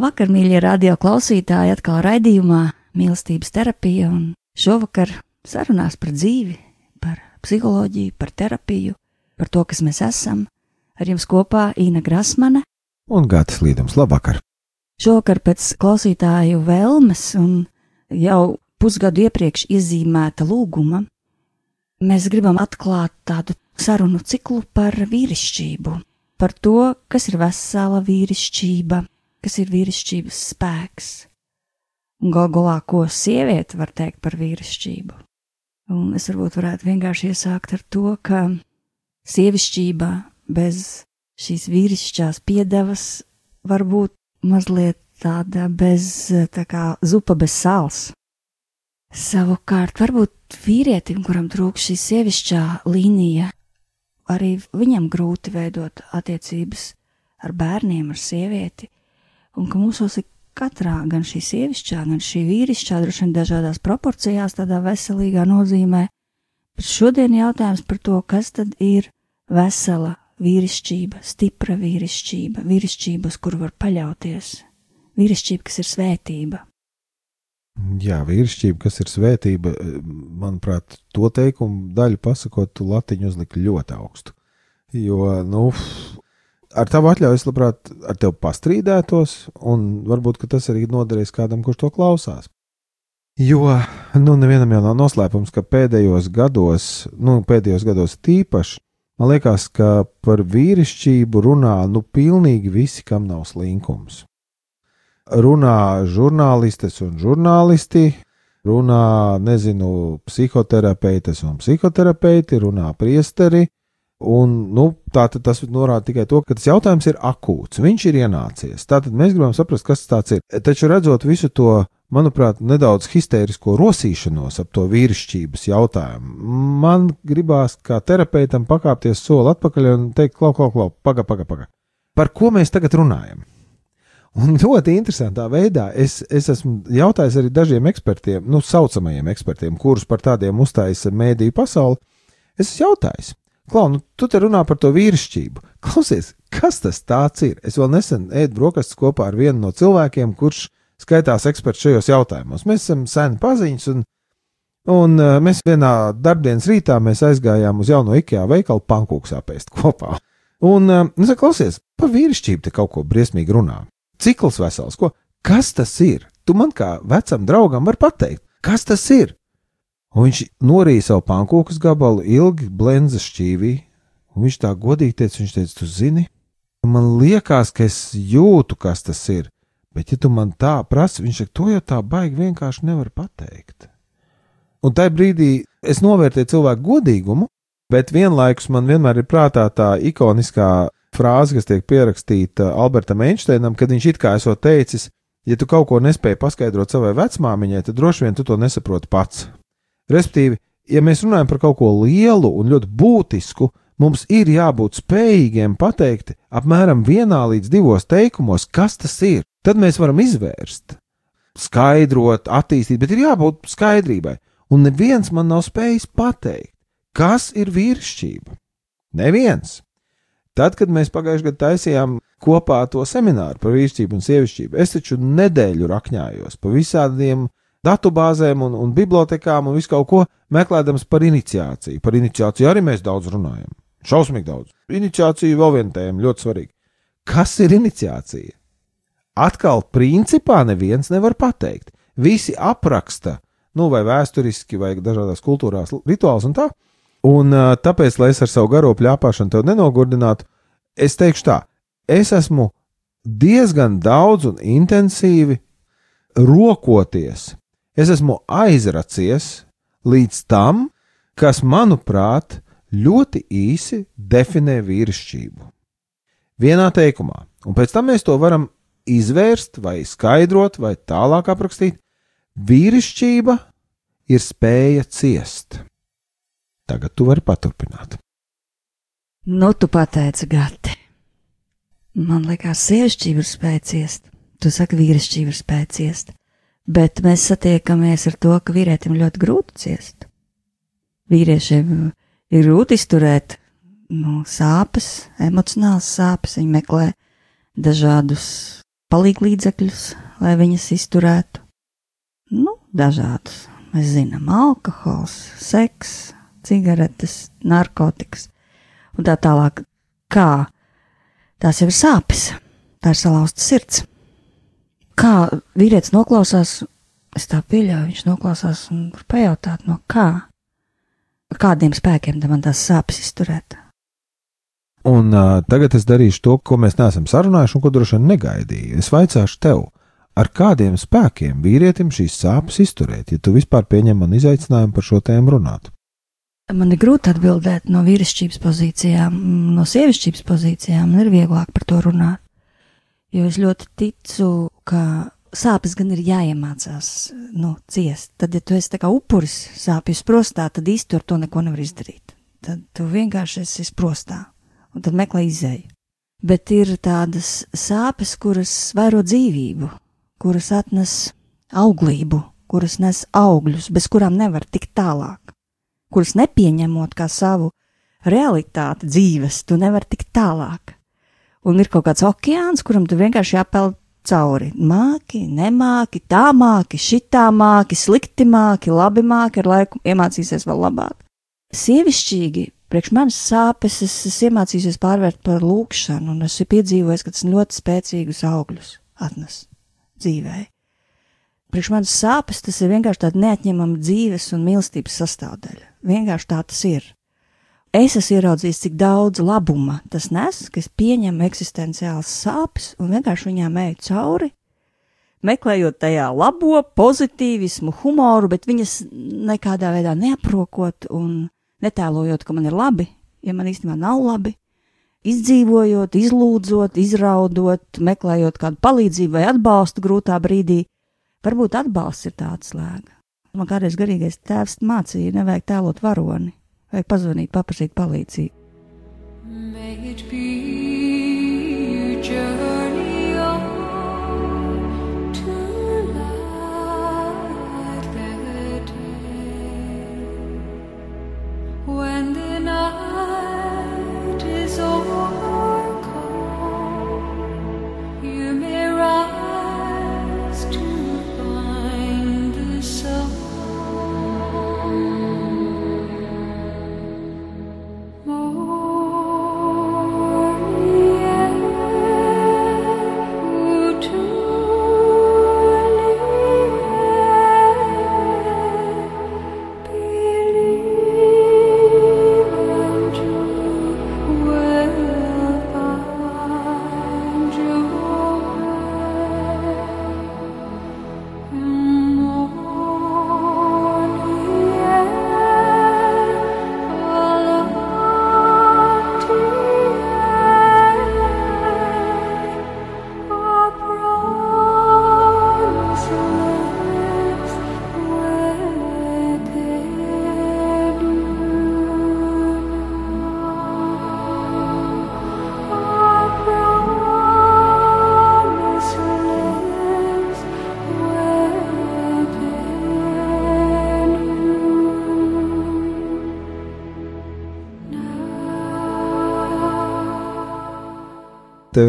Labvakar, mīļie radio klausītāji, atkal raidījumā mīlestības terapija un šovakar sarunās par dzīvi, par psiholoģiju, par terapiju, par to, kas mēs esam. Ar jums kopā Īna Grasmane un Gātas Līdums. Labvakar! Šovakar pēc klausītāju vēlmes un jau pusgadu iepriekš iezīmēta lūguma, mēs gribam atklāt tādu sarunu ciklu par vīrišķību, par to, kas ir vesela vīrišķība, kas ir vīrišķības spēks. Un galgulā, ko sieviete var teikt par vīrišķību. Un es varbūt varētu vienkārši iesākt ar to, ka sievišķība bez šīs vīrišķās piedevas var būt mazliet tāda bez, tā kā zupa bez sāls. Savukārt, varbūt vīrietim, kuram trūkst šī sievišķā līnija, arī viņam grūti veidot attiecības ar bērniem, ar sievieti, un ka mūsos ir katrā, gan šī sievišķā, gan šī vīrišķā, droši vien dažādās proporcijās, tādā veselīgā nozīmē. Bet šodien jautājums par to, kas tad ir vesela vīrišķība, stipra vīrišķība, vīrišķība, uz kuru var paļauties, vīrišķība, kas ir svētība. Jā, vīrišķība, kas ir svētība, manuprāt, to teikumu daļu pasakot, latiņu uzlika ļoti augstu. Jo, nu, ar tavu atļauju es labprāt ar tevi pastrīdētos, un varbūt tas arī noderēs kādam, kurš to klausās. Jo, nu, nevienam jau nav noslēpums, ka pēdējos gados, nu, pēdējos gados tīpaši, man liekas, ka par vīrišķību runā, nu, pilnīgi visi, kam nav slinkums. Runā žurnālistes un žurnālisti, runā, nezinu, psihoterapeitas un psihoterapeiti, runā priesteri, Un, nu, tā, tas norāda tikai to, ka tas jautājums ir akūts. Viņš ir ienācies. Tātad mēs gribam saprast, kas tas ir. Taču redzot visu to, manuprāt, nedaudz histērisko rosīšanos ap to vīrišķības jautājumu, man gribās kā terapeitam pakāpties soli atpakaļ un teikt, klau, klau, klau, paga, paga, paga. Par ko mēs tagad runājam? Un ļoti interesantā veidā es, es esmu jautājis arī dažiem ekspertiem, nu, saucamajiem ekspertiem, kurus par tādiem uzstājas mēdīju pasauli. Es esmu jautājis, Klau, nu, tu te runā par to vīrišķību. Klausies, kas tas ir? Es vēl nesen ēdu brokastis kopā ar vienu no cilvēkiem, kurš skaitās eksperts šajos jautājumos. Mēs esam seni paziņas, un, un uh, mēs vienā darbdienas rītā aizgājām uz jauno IKEA veikalu pankūks apēst kopā. Un uh, es saku, klausies, par vīrišķību te kaut ko briesmīgi runā. Cikls vesels, ko? Kas tas ir? Tu man kā vecam draugam vari pateikt, kas tas ir? Un viņš norīja savu pankūkas gabalu, ilgi blenza šķīvī, un viņš tā godīgi teica, viņš teica, tu zini, man liekas, ka es jūtu, kas tas ir, bet ja tu man tā prasi, viņš saka, to jau tā baigi vienkārši nevar pateikt. Un tajā brīdī es novērtēju cilvēku godīgumu, bet vienlaikus man vienmēr ir prātā tā ikoniskā frāze, kas tiek pierakstīta Albertam Einsteinam, kad viņš it kā esot teicis, ja tu kaut ko nespēji paskaidrot savai vecmāmiņai, tad droši vien tu to nesaproti pats. Respektīvi, ja mēs runājam par kaut ko lielu un ļoti būtisku, mums ir jābūt spējīgiem pateikt apmēram vienā līdz divos teikumos, kas tas ir. Tad mēs varam izvērst, skaidrot, attīstīt, bet ir jābūt skaidrībai. Un neviens man nav spējis pateikt, kas ir vīrišķība. Neviens. Tad, kad mēs pagājušajā gadā taisījām kopā to semināru par vīrišķību un sievišķību, es taču nedēļu rakņājos pa visādiem datubāzēm un, un bibliotekām un visu kaut ko meklējams par iniciāciju. Par iniciāciju arī mēs daudz runājam. Šausmīgi daudz. Iniciācija vēl viena tēma, ļoti svarīga. Kas ir iniciācija? Atkal, principā, neviens nevar pateikt. Visi apraksta, nu, vai vēsturiski, vai dažādās kultūrās, rituāls un tā. Un tāpēc, lai es ar savu garo plāpāšanu tev nenogurdinātu, es teikšu tā, es esmu diezgan daudz un intensīvi rokoties. Es esmu aizracies līdz tam, kas, manuprāt, ļoti īsi definē vīrišķību. Vienā teikumā, un pēc tam mēs to varam izvērst, vai skaidrot, vai tālāk aprakstīt. Vīrišķība ir spēja ciest. Tagad tu vari paturpināt. Nu, tu pateici, Gati. Man liekas, sievišķība ir spēja ciest. Tu saki, vīrišķība ir spēja ciest. Bet mēs satiekamies ar to, ka vīrietim ļoti grūti ciest. Vīriešiem ir grūti izturēt nu, sāpes, emocionālas sāpes. Viņi meklē dažādus palīglīdzekļus, lai viņas izturētu. Nu, dažādus. Mēs zinām, alkohols, seks, cigaretes, narkotikas un tā tālāk. Kā tās jau ir sāpes, tā ir salauzta sirds. Kā vīrietis noklausās, es tā pieļauju, viņš noklausās un var pajautāt, no kā, kādiem spēkiem man tās sāpes izturēt. Un uh, tagad es darīšu to, ko mēs neesam sarunājuši, un ko droši vien negaidīju. Es vaicāšu tev, ar kādiem spēkiem vīrietim šīs sāpes izturēt, ja tu vispār pieņem man izaicinājumu par šo tēmu runāt. Man ir grūti atbildēt no vīrišķības pozīcijām, no sievišķības pozīcijām, man ir vieglāk par to runāt. Jo es ļoti ticu, ka sāpes gan ir jāiemācās nu, ciest. Tad, ja tu esi kā upuris sāpju sprostā, tad īsti ar to neko nevar izdarīt. Tad tu vienkārši esi sprostā un tad meklē izēju. Bet ir tādas sāpes, kuras vairo dzīvību, kuras atnes auglību, kuras nes augļus, bez kurām nevar tikt tālāk, kuras nepieņemot kā savu realitāti dzīves, tu nevari tikt tālāk. Un ir kaut kāds okeāns, kuram tu vienkārši jāpeld cauri. Māki, nemāki, tā māki, šitā māki, slikti māki, labi māki, ar laiku iemācīsies vēl labāk. Sievišķīgi priekš manis sāpes es, es iemācījusies pārvērt par lūkšanu, un esmu piedzīvojis, ka tas ļoti spēcīgus augļus atnes dzīvē. Priekš manis sāpes tas ir vienkārši tāda neatņemama dzīves un mīlestības sastāvdaļa. Vienkārši tā tas ir. Es esmu ieraudzījis, cik daudz labuma tas nes, ka es pieņemu eksistenciālas sāpes un vienkārši viņām eju cauri, meklējot tajā labo, pozitīvismu, humoru, bet viņas nekādā veidā neaprokot un netēlojot, ka man ir labi, ja man īstenībā nav labi, izdzīvojot, izlūdzot, izraudot, meklējot kādu palīdzību vai atbalstu grūtā brīdī. Varbūt atbalsts ir tāds slēga. Man kādreiz garīgais tēvs mācīja, nevajag tēlot varoni, vajag pazvanīt, paprasīt palīdzību.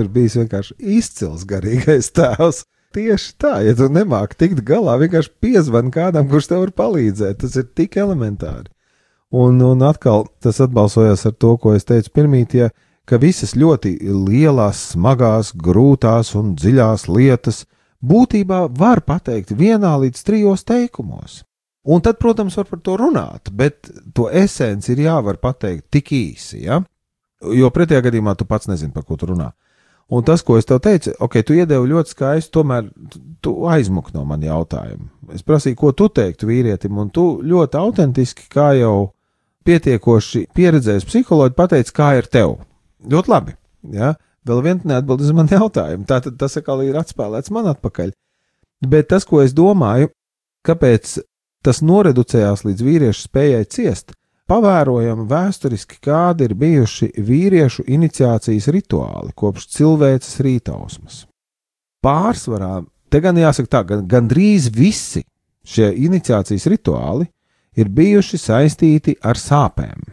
Tev ir bijis vienkārši izcils garīgais tēvs. Tieši tā, ja tu nemāki tikt galā, vienkārši piezvani kādam, kurš tev var palīdzēt. Tas ir tik elementāri. Un, un atkal tas atbalsojās ar to, ko es teicu pirmītie, ka visas ļoti lielās, smagās, grūtās un dziļās lietas būtībā var pateikt vienā līdz trijos teikumos. Un tad, protams, var par to runāt, bet to esenci ir jāvar pateikt tik īsi, ja? jo pretējā gadījumā tu pats nezini, par ko tu runā. Un tas, ko es tev teicu, ok, tu iedevi ļoti skaisti, tomēr tu aizmuk no man jautājumu. Es prasīju, ko tu teiktu vīrietim, un tu ļoti autentiski, kā jau pietiekoši pieredzējis psiholoģi, pateici, kā ir tev. Ļoti labi. Ja? Vēl viens neatbild uz manu jautājumu. Tā tad tas atkal ir atspēlēts man atpakaļ. Bet tas, ko es domāju, kāpēc tas noreducējās līdz vīriešu spējai ciest, pavērojam vēsturiski, kādi ir bijuši vīriešu iniciācijas rituāli kopš cilvēces rītausmas. Pārsvarā, te gan jāsaka tā, gan, gandrīz visi šie iniciācijas rituāli ir bijuši saistīti ar sāpēm.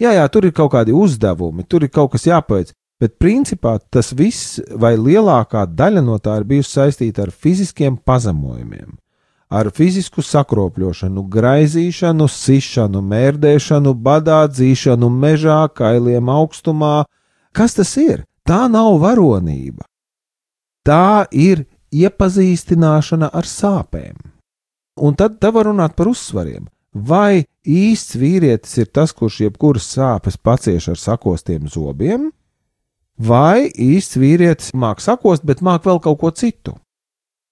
Jā, jā, tur ir kaut kādi uzdevumi, tur ir kaut kas jāpaveic, bet principā tas viss vai lielākā daļa no tā ir bijusi saistīta ar fiziskiem pazemojumiem ar fizisku sakropļošanu, graizīšanu, sišanu, mērdēšanu, badā dzīšanu mežā, kailiem augstumā. Kas tas ir? Tā nav varonība. Tā ir iepazīstināšana ar sāpēm. Un tad te var runāt par uzsvariem. Vai īsts vīrietis ir tas, kurš jebkuras sāpes pacieš ar sakostiem zobiem, vai īsts vīrietis māks sakost, bet māk vēl kaut ko citu?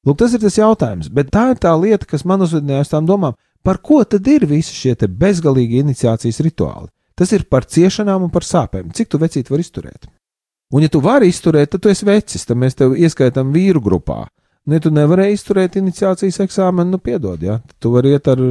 Lūk, tas ir tas jautājums, bet tā ir tā lieta, kas man uzvedināja uz tām domām, par ko tad ir visi šie bezgalīgi iniciācijas rituāli. Tas ir par ciešanām un par sāpēm. Cik tu vecīt var izturēt? Un, ja tu vari izturēt, tad tu esi vecis, tad mēs tevi ieskaitām vīru grupā. Nu, ja tu nevarēji izturēt iniciācijas eksāmenu, nu, piedod, ja tu vari iet ar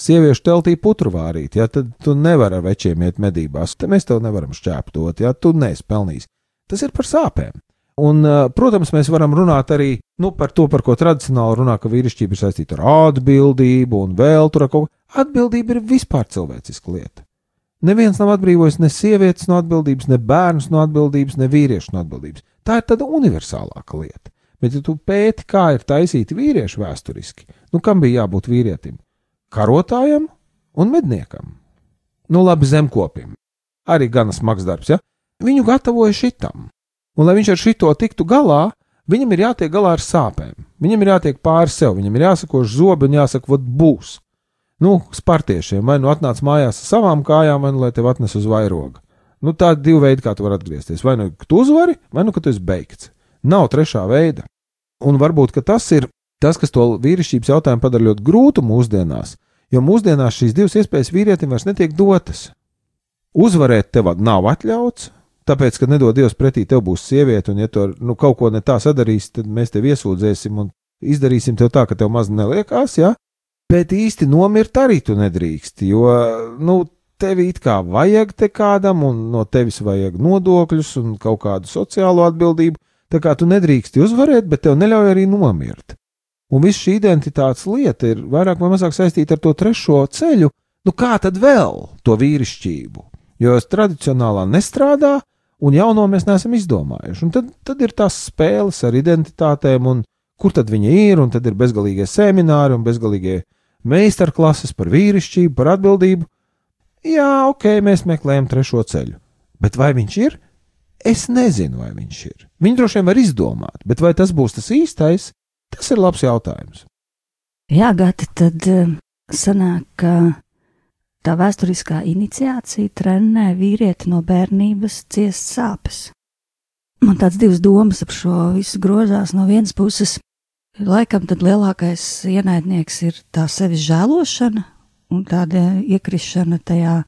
sieviešu teltī putru vārīt, ja tad tu nevari ar večiem iet medībās. Te mēs tev nevaram šķēptot, ja tu neesi pelnījis. Tas ir par sāpēm. Un, protams, mēs varam runāt arī nu, par to, par ko tradicionāli runā, ka vīrišķība ir saistīta ar atbildību un vēl tur kaut ko. Atbildība ir vispār cilvēciska lieta. Neviens nav atbrīvojis ne sievietes no atbildības, ne bērnus no atbildības, ne vīriešu no atbildības. Tā ir tāda universālāka lieta. Bet, ja tu pēti, kā ir taisīti vīrieši vēsturiski, nu kam bija jābūt vīrietim? Karotājam un medniekam. Nu, labi, zemkopim. Arī gana smags darbs, ja? Viņu gatavoja šitam. Un, lai viņš ar šito tiktu galā, viņam ir jātiek galā ar sāpēm. Viņam ir jātiek pāri sev, viņam ir jāsakož zobi un jāsaka, vad būs. Nu, spartiešiem, vai nu atnāc mājās ar savām kājām, vai nu lai tev atnes uz vairoga. Nu, tādi divi veidi, kā tu vari atgriezties. Vai nu tu uzvari, vai nu tu esi beigts. Nav trešā veida. Un varbūt tas ir tas, kas to vīrišķības jautājumu padara ļoti grūtu mūsdienās, jo mūsdienās šīs divas iespējas vīrietim vairs netiek dotas. Uzvarēt tev nav atļauts, Tāpēc, ka nedod Dievs pretī, tev būs sieviete, un ja tu nu, kaut ko ne tā sadarīsi, tad mēs tevi iesūdzēsim un izdarīsim tev tā, ka tev maz neliekās, ja? Bet īsti nomirt arī tu nedrīkst, jo, nu, tevi it kā vajag te kādam, un no tevis vajag nodokļus un kaut kādu sociālo atbildību, tā kā tu nedrīksti uzvarēt, bet tev neļauj arī nomirt. Un viss šī identitātes lieta ir vairāk vai mazāk saistīta ar to trešo ceļu, nu kā tad vēl to vīrišķību? Jo tradicionālā nestrādā, un jauno mēs neesam izdomājuši. Un tad, tad ir tās spēles ar identitātēm, un kur tad viņi ir, un tad ir bezgalīgie semināri un bezgalīgie meistarklases par vīrišķību, par atbildību. Jā, ok, mēs meklējam trešo ceļu. Bet vai viņš ir? Es nezinu, vai viņš ir. Viņi droši vien var izdomāt, bet vai tas būs tas īstais, tas ir labs jautājums. Jā, Gati, tad eh, sanāk, ka Tā vēsturiskā iniciācija trenē vīrieti no bērnības ciest sāpes. Man tāds divas domas ap šo visu grozās no vienas puses. Laikam tad lielākais ienaidnieks ir tā sevis žēlošana un tāda iekrišana tajā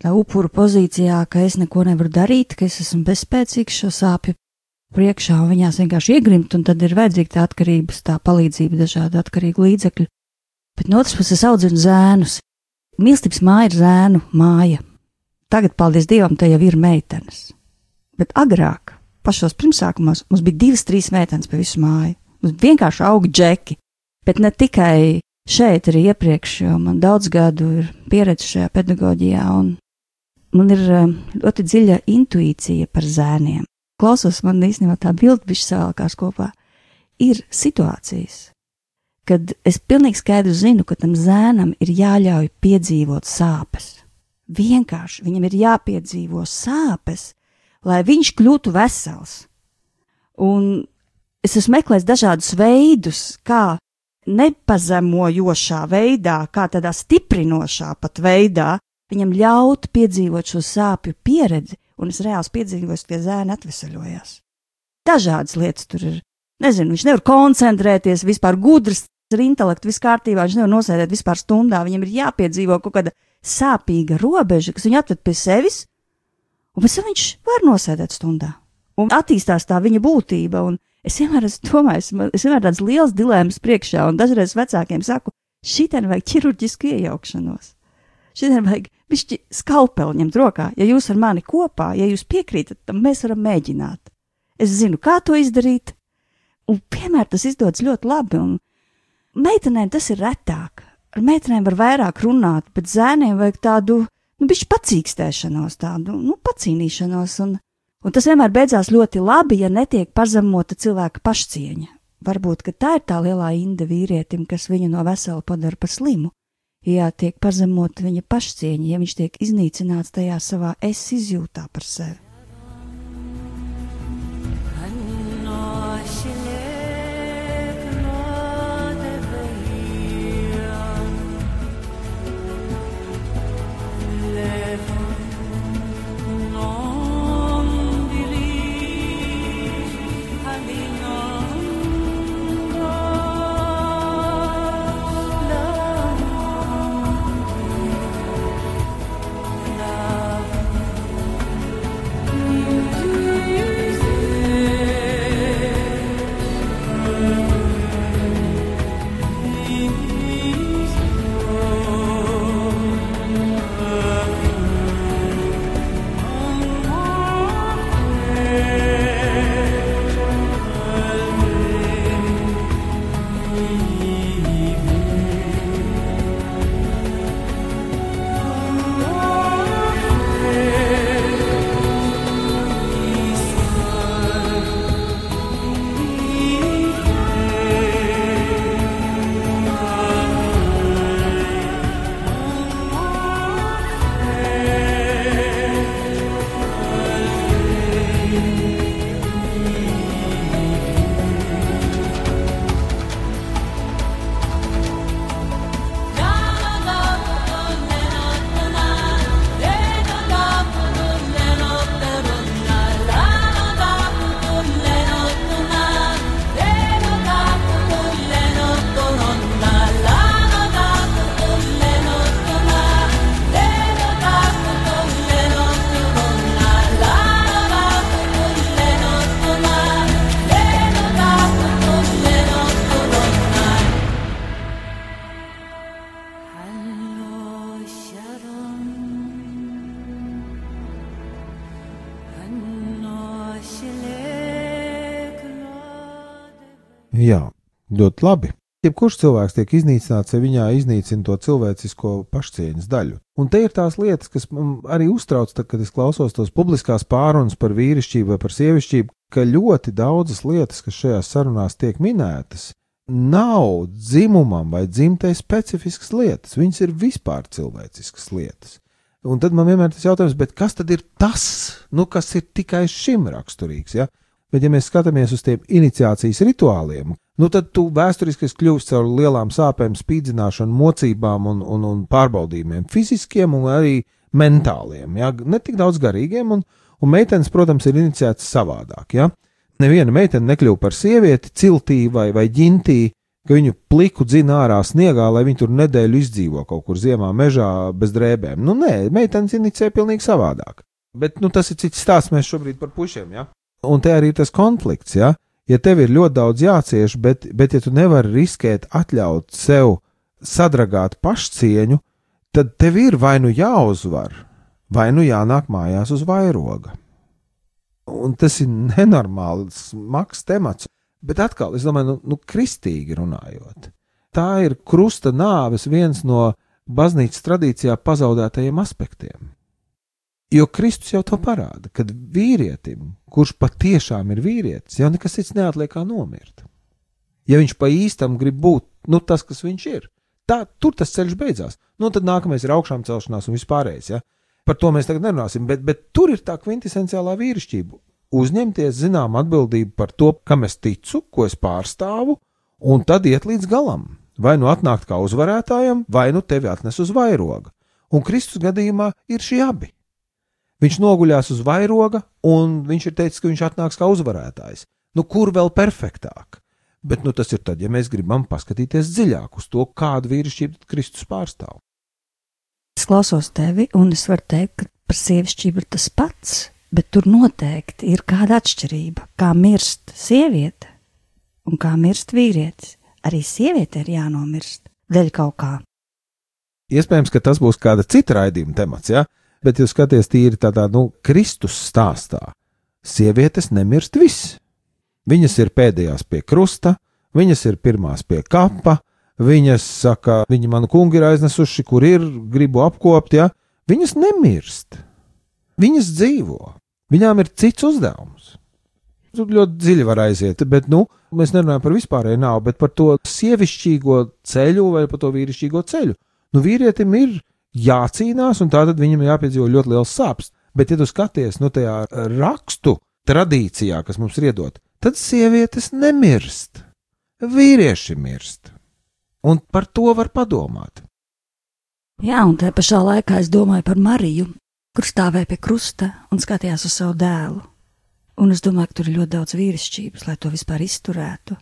tā upuru pozīcijā, ka es neko nevaru darīt, ka es esmu bezspēcīgs šo sāpju priekšā, un viņās vienkārši iegrimt, un tad ir vajadzīga tā atkarības, tā palīdzība, dažādi atkarīgi līdzekļi. Bet no otras puses audzinu zēnus, Mīlestības māja ir zēnu māja. Tagad, paldies Dievam, te jau ir meitenes. Bet agrāk, pašos pirmsākumos, mums bija divas, trīs meitenes pa visu māju. Mums vienkārši auga džeki. Bet ne tikai šeit, arī iepriekš, jo man daudz gadu ir pieredze šajā pedagoģijā, un man ir eh, ļoti dziļa intuīcija par zēniem. Klausos, man īstenībā tā bilde bišķi savēlkās kopā. Ir situācijas, kad es pilnīgi skaidri zinu, ka tam zēnam ir jāļauj piedzīvot sāpes. Vienkārši viņam ir jāpiedzīvo sāpes, lai viņš kļūtu vesels. Un es esmu meklējis dažādus veidus, kā nepazemojošā veidā, kā tādā stiprinošā pat veidā, viņam ļaut piedzīvot šo sāpju pieredzi, un es reāli piedzīvoju, ka zēni atvesaļojās. Dažādas lietas tur ir. Nezinu, viņš nevar koncentrēties, vispār gudrs, ar intelektu viss kārtībā, viņš nevar nosēdēt vispār stundā, viņam ir jāpiedzīvo kaut kāda sāpīga robeža, kas viņu atved pie sevis, un pēc tam viņš var nosēdēt stundā. Un attīstās tā viņa būtība, un es vienmēr esmu domājis, es vienmēr tāds liels dilēmas priekšā, un dažreiz vecākiem saku, šitien vajag ķirurģisku iejaukšanos. Šodien vajag pišķi skalpeli ņemt rokā. Ja jūs ar mani kopā, ja jūs piekrītat, tad mēs varam mēģināt. Es zinu, kā to izdarīt, un vienmēr tas izdodas ļoti labi. Meitenēm tas ir retāk. Ar meitenēm var vairāk runāt, bet zēniem vajag tādu, nu, bišķi pacīkstēšanos, tādu, nu, pacīnīšanos, un, un tas vienmēr beidzās ļoti labi, ja netiek pazemota cilvēka pašcieņa. Varbūt, ka tā ir tā lielā inde vīrietim, kas viņu no vesela padara par slimu. Ja tiek pazemota viņa pašcieņa, ja viņš tiek iznīcināts tajā savā es izjūtā par sevi. Jā, ļoti labi. Jebkurš cilvēks tiek iznīcināts, ja viņā iznīcina to cilvēcisko pašcieņas daļu. Un te ir tās lietas, kas man arī uztrauc, tad, kad es klausos tos publiskās pārunas par vīrišķību vai par sievišķību, ka ļoti daudzas lietas, kas šajās sarunās tiek minētas, nav dzimumam vai dzimtai specifiskas lietas. Viņas ir vispār cilvēciskas lietas. Un tad man vienmēr ir tas jautājums, kas tad ir tas, nu, kas ir tikai šim raksturīgs? Ja? Bet, ja mēs skatāmies uz tiem iniciācijas rituāliem, nu tad tu vēsturiski kļuvis caur lielām sāpēm, spīdzināšanu, mocībām un, un, un pārbaudījumiem, fiziskiem un arī mentāliem. Ja? Ne tik daudz garīgiem, un, un meitenes, protams, ir iniciētas savādāk. Ja? Neviena meitene nekļuva par sievieti, ciltī vai, vai ģintī, ka viņu pliku dzina ārā sniegā, lai viņi tur nedēļu izdzīvo kaut kur ziemā, mežā bez drēbēm. Nu, nē, meitenes inicē pilnīgi savādāk. Bet nu, tas ir cits stāsts. Mēs šobrīd par pušiem. Ja? Un te arī tas konflikts, ja, ja tev ir ļoti daudz jācieš, bet, bet ja tu nevari riskēt, atļaut sev sadragāt pašcieņu, tad tev ir vai nu jāuzvar, vai nu jānāk mājās uz vairoga. Un tas ir nenormāls, smags temats. Bet atkal, es domāju, nu, nu kristīgi runājot, tā ir krusta nāves viens no baznīcas tradīcijā pazaudētajiem aspektiem. Jo Kristus jau to parāda, kad vīrietim, kurš patiešām ir vīrietis, jau nekas cits neatliek kā nomirt. Ja viņš pa īstam grib būt nu, tas, kas viņš ir, tā, tur tas ceļš beidzās. Nu, tad nākamais ir augšām celšanās un vispārējais. Ja? Par to mēs tagad nerunāsim, bet, bet tur ir tā kvintesenciālā vīrišķība. Uzņemties zinām atbildību par to, kam es ticu, ko es pārstāvu, un tad iet līdz galam. Vai nu atnākt kā uzvarētājam, vai nu tevi atnes uz vairoga. Un Kristus gadījumā ir šie abi. Viņš noguļās uz vairoga, un viņš ir teicis, ka viņš atnāks kā uzvarētājs. Nu, kur vēl perfektāk? Bet nu, tas ir tad, ja mēs gribam paskatīties dziļāk uz to, kādu vīrišķību Kristus pārstāv. Es klausos tevi, un es varu teikt, ka par sievišķību ir tas pats, bet tur noteikti ir kāda atšķirība. Kā mirst sieviete un kā mirst vīrietis. Arī sieviete ir jānomirst dēļ kaut kā. Iespējams, ka tas būs kāda cita raidījuma temats, ja? Bet jūs skaties tīri tādā, nu, Kristus stāstā. Sievietes nemirst viss. Viņas ir pēdējās pie krusta, viņas ir pirmās pie kapa, viņas saka, viņi manu kungu ir aiznesuši, kur ir, gribu apkopt, ja viņas nemirst. Viņas dzīvo, viņām ir cits uzdevums. Tur ļoti dziļi var aiziet, bet nu, mēs nerunājam par vispārēju nāvu, bet par to sievišķīgo ceļu vai par to vīrišķīgo ceļu. Nu, vīrietim ir jācīnās, un tātad viņam jāpiedzīvo ļoti liels sāpes. Bet, ja tu skaties nu, tajā rakstu tradīcijā, kas mums ir iedota, tad sievietes nemirst, vīrieši mirst. Un par to var padomāt. Jā, un tajā pašā laikā es domāju par Mariju, kur stāvēja pie krusta un skatījās uz savu dēlu. Un es domāju, ka tur ir ļoti daudz vīrišķības, lai to vispār izturētu.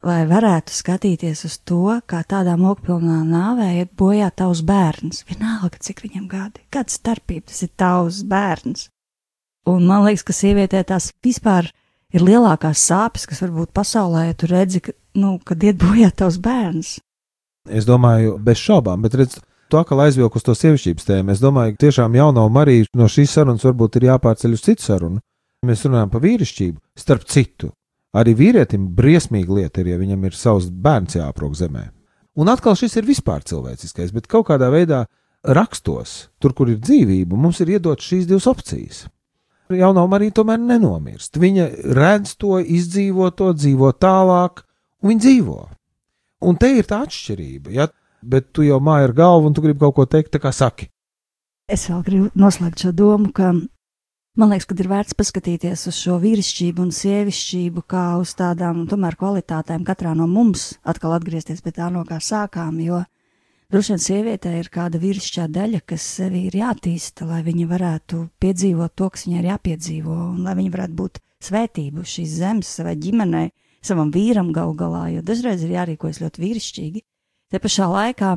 Lai varētu skatīties uz to, kā tādā mokpilnā nāvē iet bojā tavs bērns, vienalga, cik viņam gadi, kāda starpība tas ir tavs bērns. Un man liekas, ka sievietē tās vispār ir lielākās sāpes, kas var būt pasaulē, ja tu redzi, ka, nu, kad iet bojā tavs bērns. Es domāju, bez šaubām, bet redz, to atkal aizvilku uz to sievišķības tēmu. Es domāju, ka tiešām jauno Mariju no šīs sarunas varbūt ir jāpārceļ uz citu sarunu. Mēs runājam par vīrišķību, starp citu. Arī vīrietim briesmīga lieta ir, ja viņam ir savs bērns jāaprok zemē. Un atkal šis ir vispār cilvēciskais, bet kaut kādā veidā rakstos, tur, kur ir dzīvība, mums ir iedotas šīs divas opcijas jaunā Marija tomēr nenomirst. Viņa redz to, izdzīvo to, dzīvo tālāk, un viņa dzīvo. Un te ir tā atšķirība, ja? bet tu jau māji ar galvu un tu gribi kaut ko teikt, tā kā saki. Es vēl gribu noslēgt šo domu, ka man liekas, ka ir vērts paskatīties uz šo vīrišķību un sievišķību kā uz tādām tomēr kvalitātēm katrā no mums, atkal atgriezties pie tā, no kā sākām, jo Droši vien sievietē ir kāda virsšķā daļa, kas sevi ir jātīsta, lai viņa varētu piedzīvot to, kas viņai ir jāpiedzīvo, un lai viņa varētu būt svētība šīs zemes savai ģimenei, savam vīram gal galā, jo dažreiz ir jārīkojas ļoti vīrišķīgi. Te pašā laikā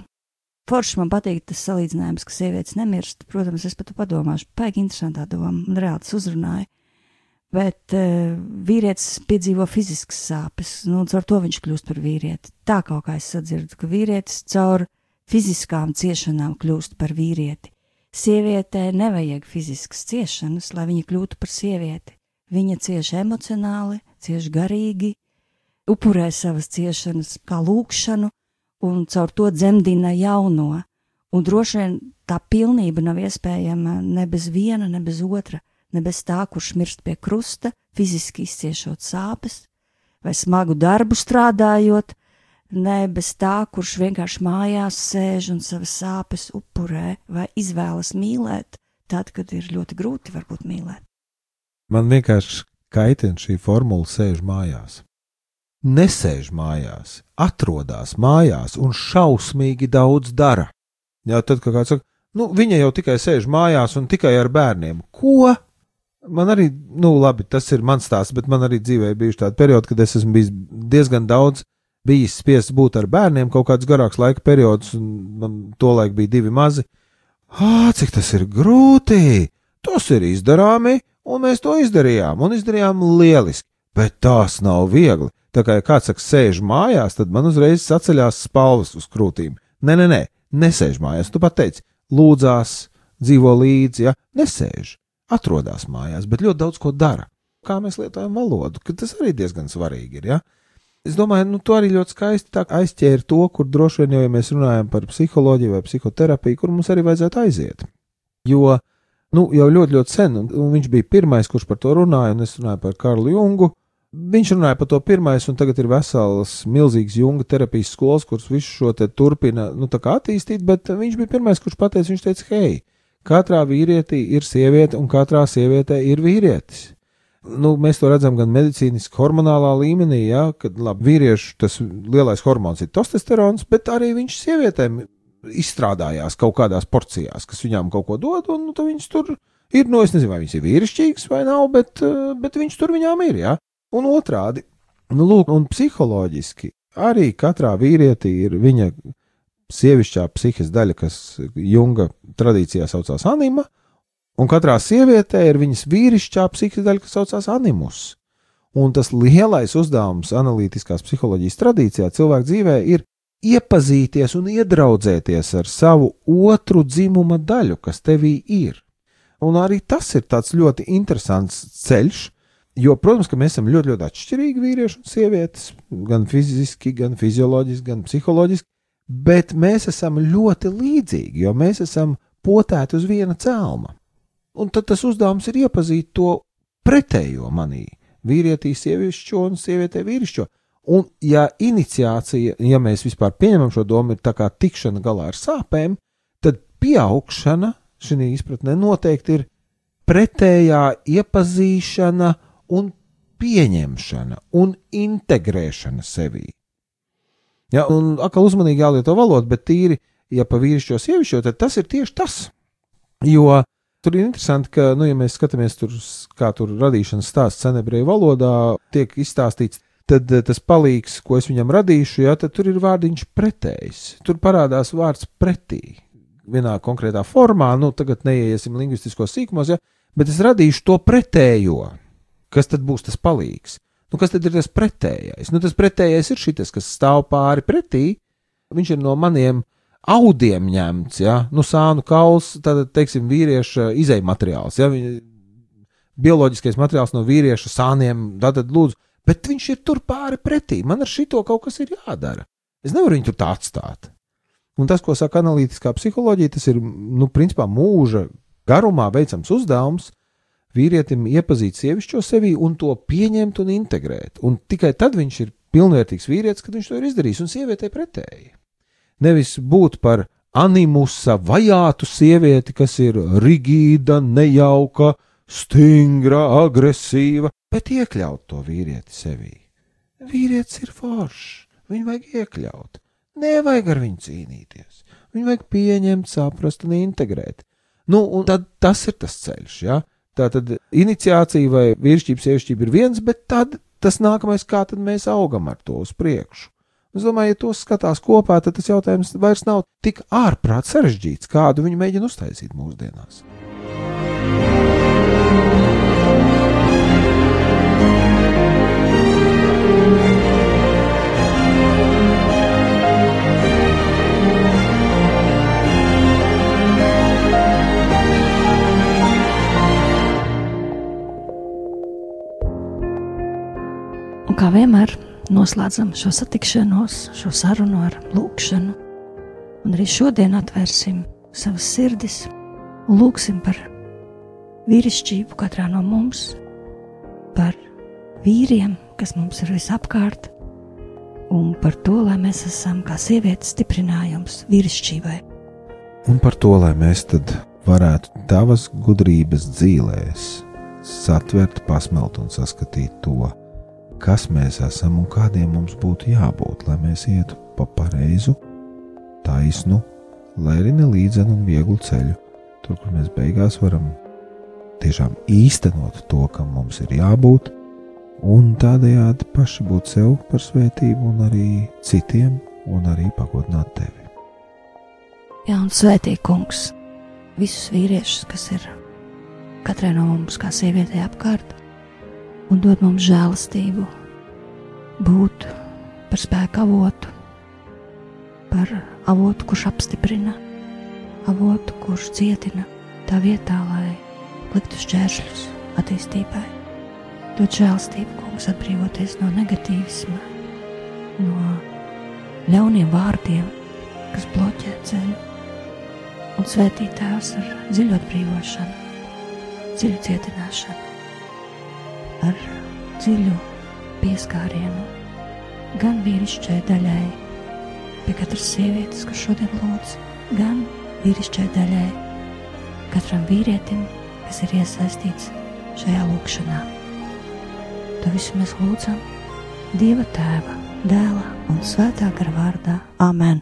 forši man patīk tas salīdzinājums, ka sievietes nemirst. Protams, es pat padomāšu, paigi interesantā doma, un reāli tas uzrunāja. Bet uh, vīrietis piedzīvo fiziskas sāpes, nu, un ar to viņš kļūst par vīrieti. Tā kaut kā es sadzirdu, ka vīrietis caur fiziskām ciešanām kļūst par vīrieti. Sievietē nevajag fiziskas ciešanas, lai viņa kļūtu par sievieti. Viņa cieš emocionāli, cieš garīgi, upurē savas ciešanas kā lūkšanu un caur to dzemdina jauno. Un droši vien tā pilnība nav iespējama ne bez viena, ne bez otra, ne bez tā, kurš mirst pie krusta, fiziski izciešot sāpes, vai smagu darbu strādājot, ne bez tā, kurš vienkārši mājās sēž un savas sāpes upurē vai izvēlas mīlēt, tad, kad ir ļoti grūti varbūt mīlēt. Man vienkārši kaitina šī formula sēž mājās. Nesēž mājās, atrodas mājās un šausmīgi daudz dara. Jā, tad, kad kāds saka, nu, viņa jau tikai sēž mājās un tikai ar bērniem. Ko? Man arī, nu, labi, tas ir mans stāsts, bet man arī dzīvē bijuši tādi periodi, kad es esmu bijis diezgan daudz bijis spiests būt ar bērniem kaut kāds garāks laika periods, un man tolaik bija divi mazi. Ah, cik tas ir grūti! Tas ir izdarāmi, un mēs to izdarījām, un izdarījām lieliski, bet tās nav viegli. Tā kā ja kāds saka, sēž mājās, tad man uzreiz saceļās spalvas uz krūtīm. Nē, nē, nē, nesēž mājās, tu pat teici, lūdzās, dzīvo līdzi, ja nesēž, atrodas mājās, bet ļoti daudz ko dara. Kā mēs lietojam valodu, tas arī diezgan svarīgi ir. Ja? Es domāju, nu, tu arī ļoti skaisti aizķēri to, kur droši vien jau, ja mēs runājam par psiholoģiju vai psihoterapiju, kur mums arī vajadzētu aiziet. Jo, nu, jau ļoti, ļoti sen, un viņš bija pirmais, kurš par to runāja, un es runāju par Karlu Jungu. Viņš runāja par to pirmais, un tagad ir vesels, milzīgs junga terapijas skolas, kuras visu šo te turpina, nu, attīstīt, bet viņš bija pirmais, kurš pateica, viņš teica, hei, katrā vīrietī ir sieviete un katrā sievietē ir vīrietis. Nu, mēs to redzam gan medicīniski, hormonālā līmenī, ja, kad labi, vīriešu tas lielais hormons ir testosterons, bet arī viņš sievietēm izstrādājās kaut kādās porcijās, kas viņām kaut ko dod, un nu, viņas tur ir, nu, es nezinu, vai viņas ir vīrišķīgas vai nav, bet, bet viņš tur viņām ir, ja. Un otrādi, nu, lūk, un psiholoģiski arī katrā vīrietī ir viņa sievišķā psihes daļa, kas Junga tradīcijā saucās anima, un katrā sievietē ir viņas vīrišķā psihes daļa, kas saucās animus. Un tas lielais uzdevums analītiskās psiholoģijas tradīcijā cilvēka dzīvē ir iepazīties un iedraudzēties ar savu otru dzimuma daļu, kas tevī ir. Un arī tas ir tāds ļoti interesants ceļš, Jo, protams, ka mēs esam ļoti, ļoti atšķirīgi vīrieši un sievietes, gan fiziski, gan fizioloģiski, gan psiholoģiski, bet mēs esam ļoti līdzīgi, jo mēs esam potēti uz viena cēlma. Un tad tas uzdevums ir iepazīt to pretējo manī, vīrietī sievišķo un sievietē vīrišķo. Un, ja iniciācija, ja mēs vispār pieņemam šo domu, ir tā kā tikšana galā ar sāpēm, tad pieaugšana šī izpratnē noteikti ir pretējā iepazīšana un pieņemšana un integrēšana sevī. Ja, un atkal uzmanīgi jālieto valoda, bet tīri, ja pa vīrišķo sievišķo, tad tas ir tieši tas. Jo tur ir interesanti, ka, nu, ja mēs skatāmies tur, kā tur radīšanas stāsts senebreju valodā tiek izstāstīts, tad eh, tas palīgs, ko es viņam radīšu, ja, tad tur ir vārdiņš pretējs. Tur parādās vārds pretī. Vienā konkrētā formā, nu, tagad neiesim lingvistiskos sīkumos, ja, bet es radīšu to pretējo kas tad būs tas palīgs? Nu, kas tad ir tas pretējais? Nu, tas pretējais ir šis, kas stāv pāri pretī. Viņš ir no maniem audiem ņemts, ja, nu, sānu kauls, tad, teiksim, vīrieša izēja materiāls, ja, bioloģiskais materiāls no vīrieša sāniem, tad, lūdzu, bet viņš ir tur pāri pretī. Man ar šito kaut kas ir jādara. Es nevaru viņu tur tā atstāt. Un tas, ko saka analītiskā psiholoģija, tas ir, nu, principā mūža garumā veicams uzdevums, vīrietim iepazīt sievišķo sevi un to pieņemt un integrēt. Un tikai tad viņš ir pilnvērtīgs vīrietis, kad viņš to ir izdarījis, un sievietei pretēji. Nevis būt par animusa vajātu sievieti, kas ir rigīda, nejauka, stingra, agresīva, bet iekļaut to vīrieti sevī. Vīrietis ir foršs, viņu vajag iekļaut, nevajag ar viņu cīnīties. Viņu vajag pieņemt, saprast un integrēt. Nu, un tad tas ir tas ceļš, ja? Tā tad iniciācija vai vīrišķība, sievišķība ir viens, bet tad tas nākamais, kā tad mēs augam ar to uz priekšu. Es domāju, ja tos skatās kopā, tad tas jautājums vairs nav tik ārprāt sarežģīts, kādu viņi mēģina uztaisīt mūsdienās. Un kā vienmēr noslēdzam šo satikšanos, šo sarunu ar lūkšanu, un arī šodien atvērsim savas sirdis un lūksim par vīrišķību katrā no mums, par vīriem, kas mums ir visapkārt, un par to, lai mēs esam kā sievietes stiprinājums vīrišķībai. Un par to, lai mēs tad varētu tavas gudrības dzīvēs satvert, pasmelt un saskatīt to kas mēs esam un kādiem mums būtu jābūt, lai mēs ietu pa pareizu, taisnu, lai arī nelīdzenu un vieglu ceļu, tur, kur mēs beigās varam tiešām īstenot to, kam mums ir jābūt, un tādējādi paši būt sev par svētību un arī citiem, un arī pagodināt tevi. Jā, un svētī kungs visus vīriešus, kas ir katrai no mums kā sievietei apkārt, un dod mums žēlastību, būt par spēku avotu, par avotu, kurš apstiprina, avotu, kurš cietina tā vietā, lai liktu šķēršļus attīstībai. Dod žēlastību, kungs, atbrīvoties no negatīvisma, no ļauniem vārdiem, kas bloķē ceļu, un svētīt tēvs ar dziļu atbrīvošanu, dziļu cietināšanu ar dziļu pieskārienu gan vīrišķai daļai, pie katras sievietes, kas šodien lūdz, gan vīrišķai daļai, katram vīrietim, kas ir iesaistīts šajā lūkšanā. To visu mēs lūdzam Dieva tēva, dēla un svētā gara vārdā. Amen!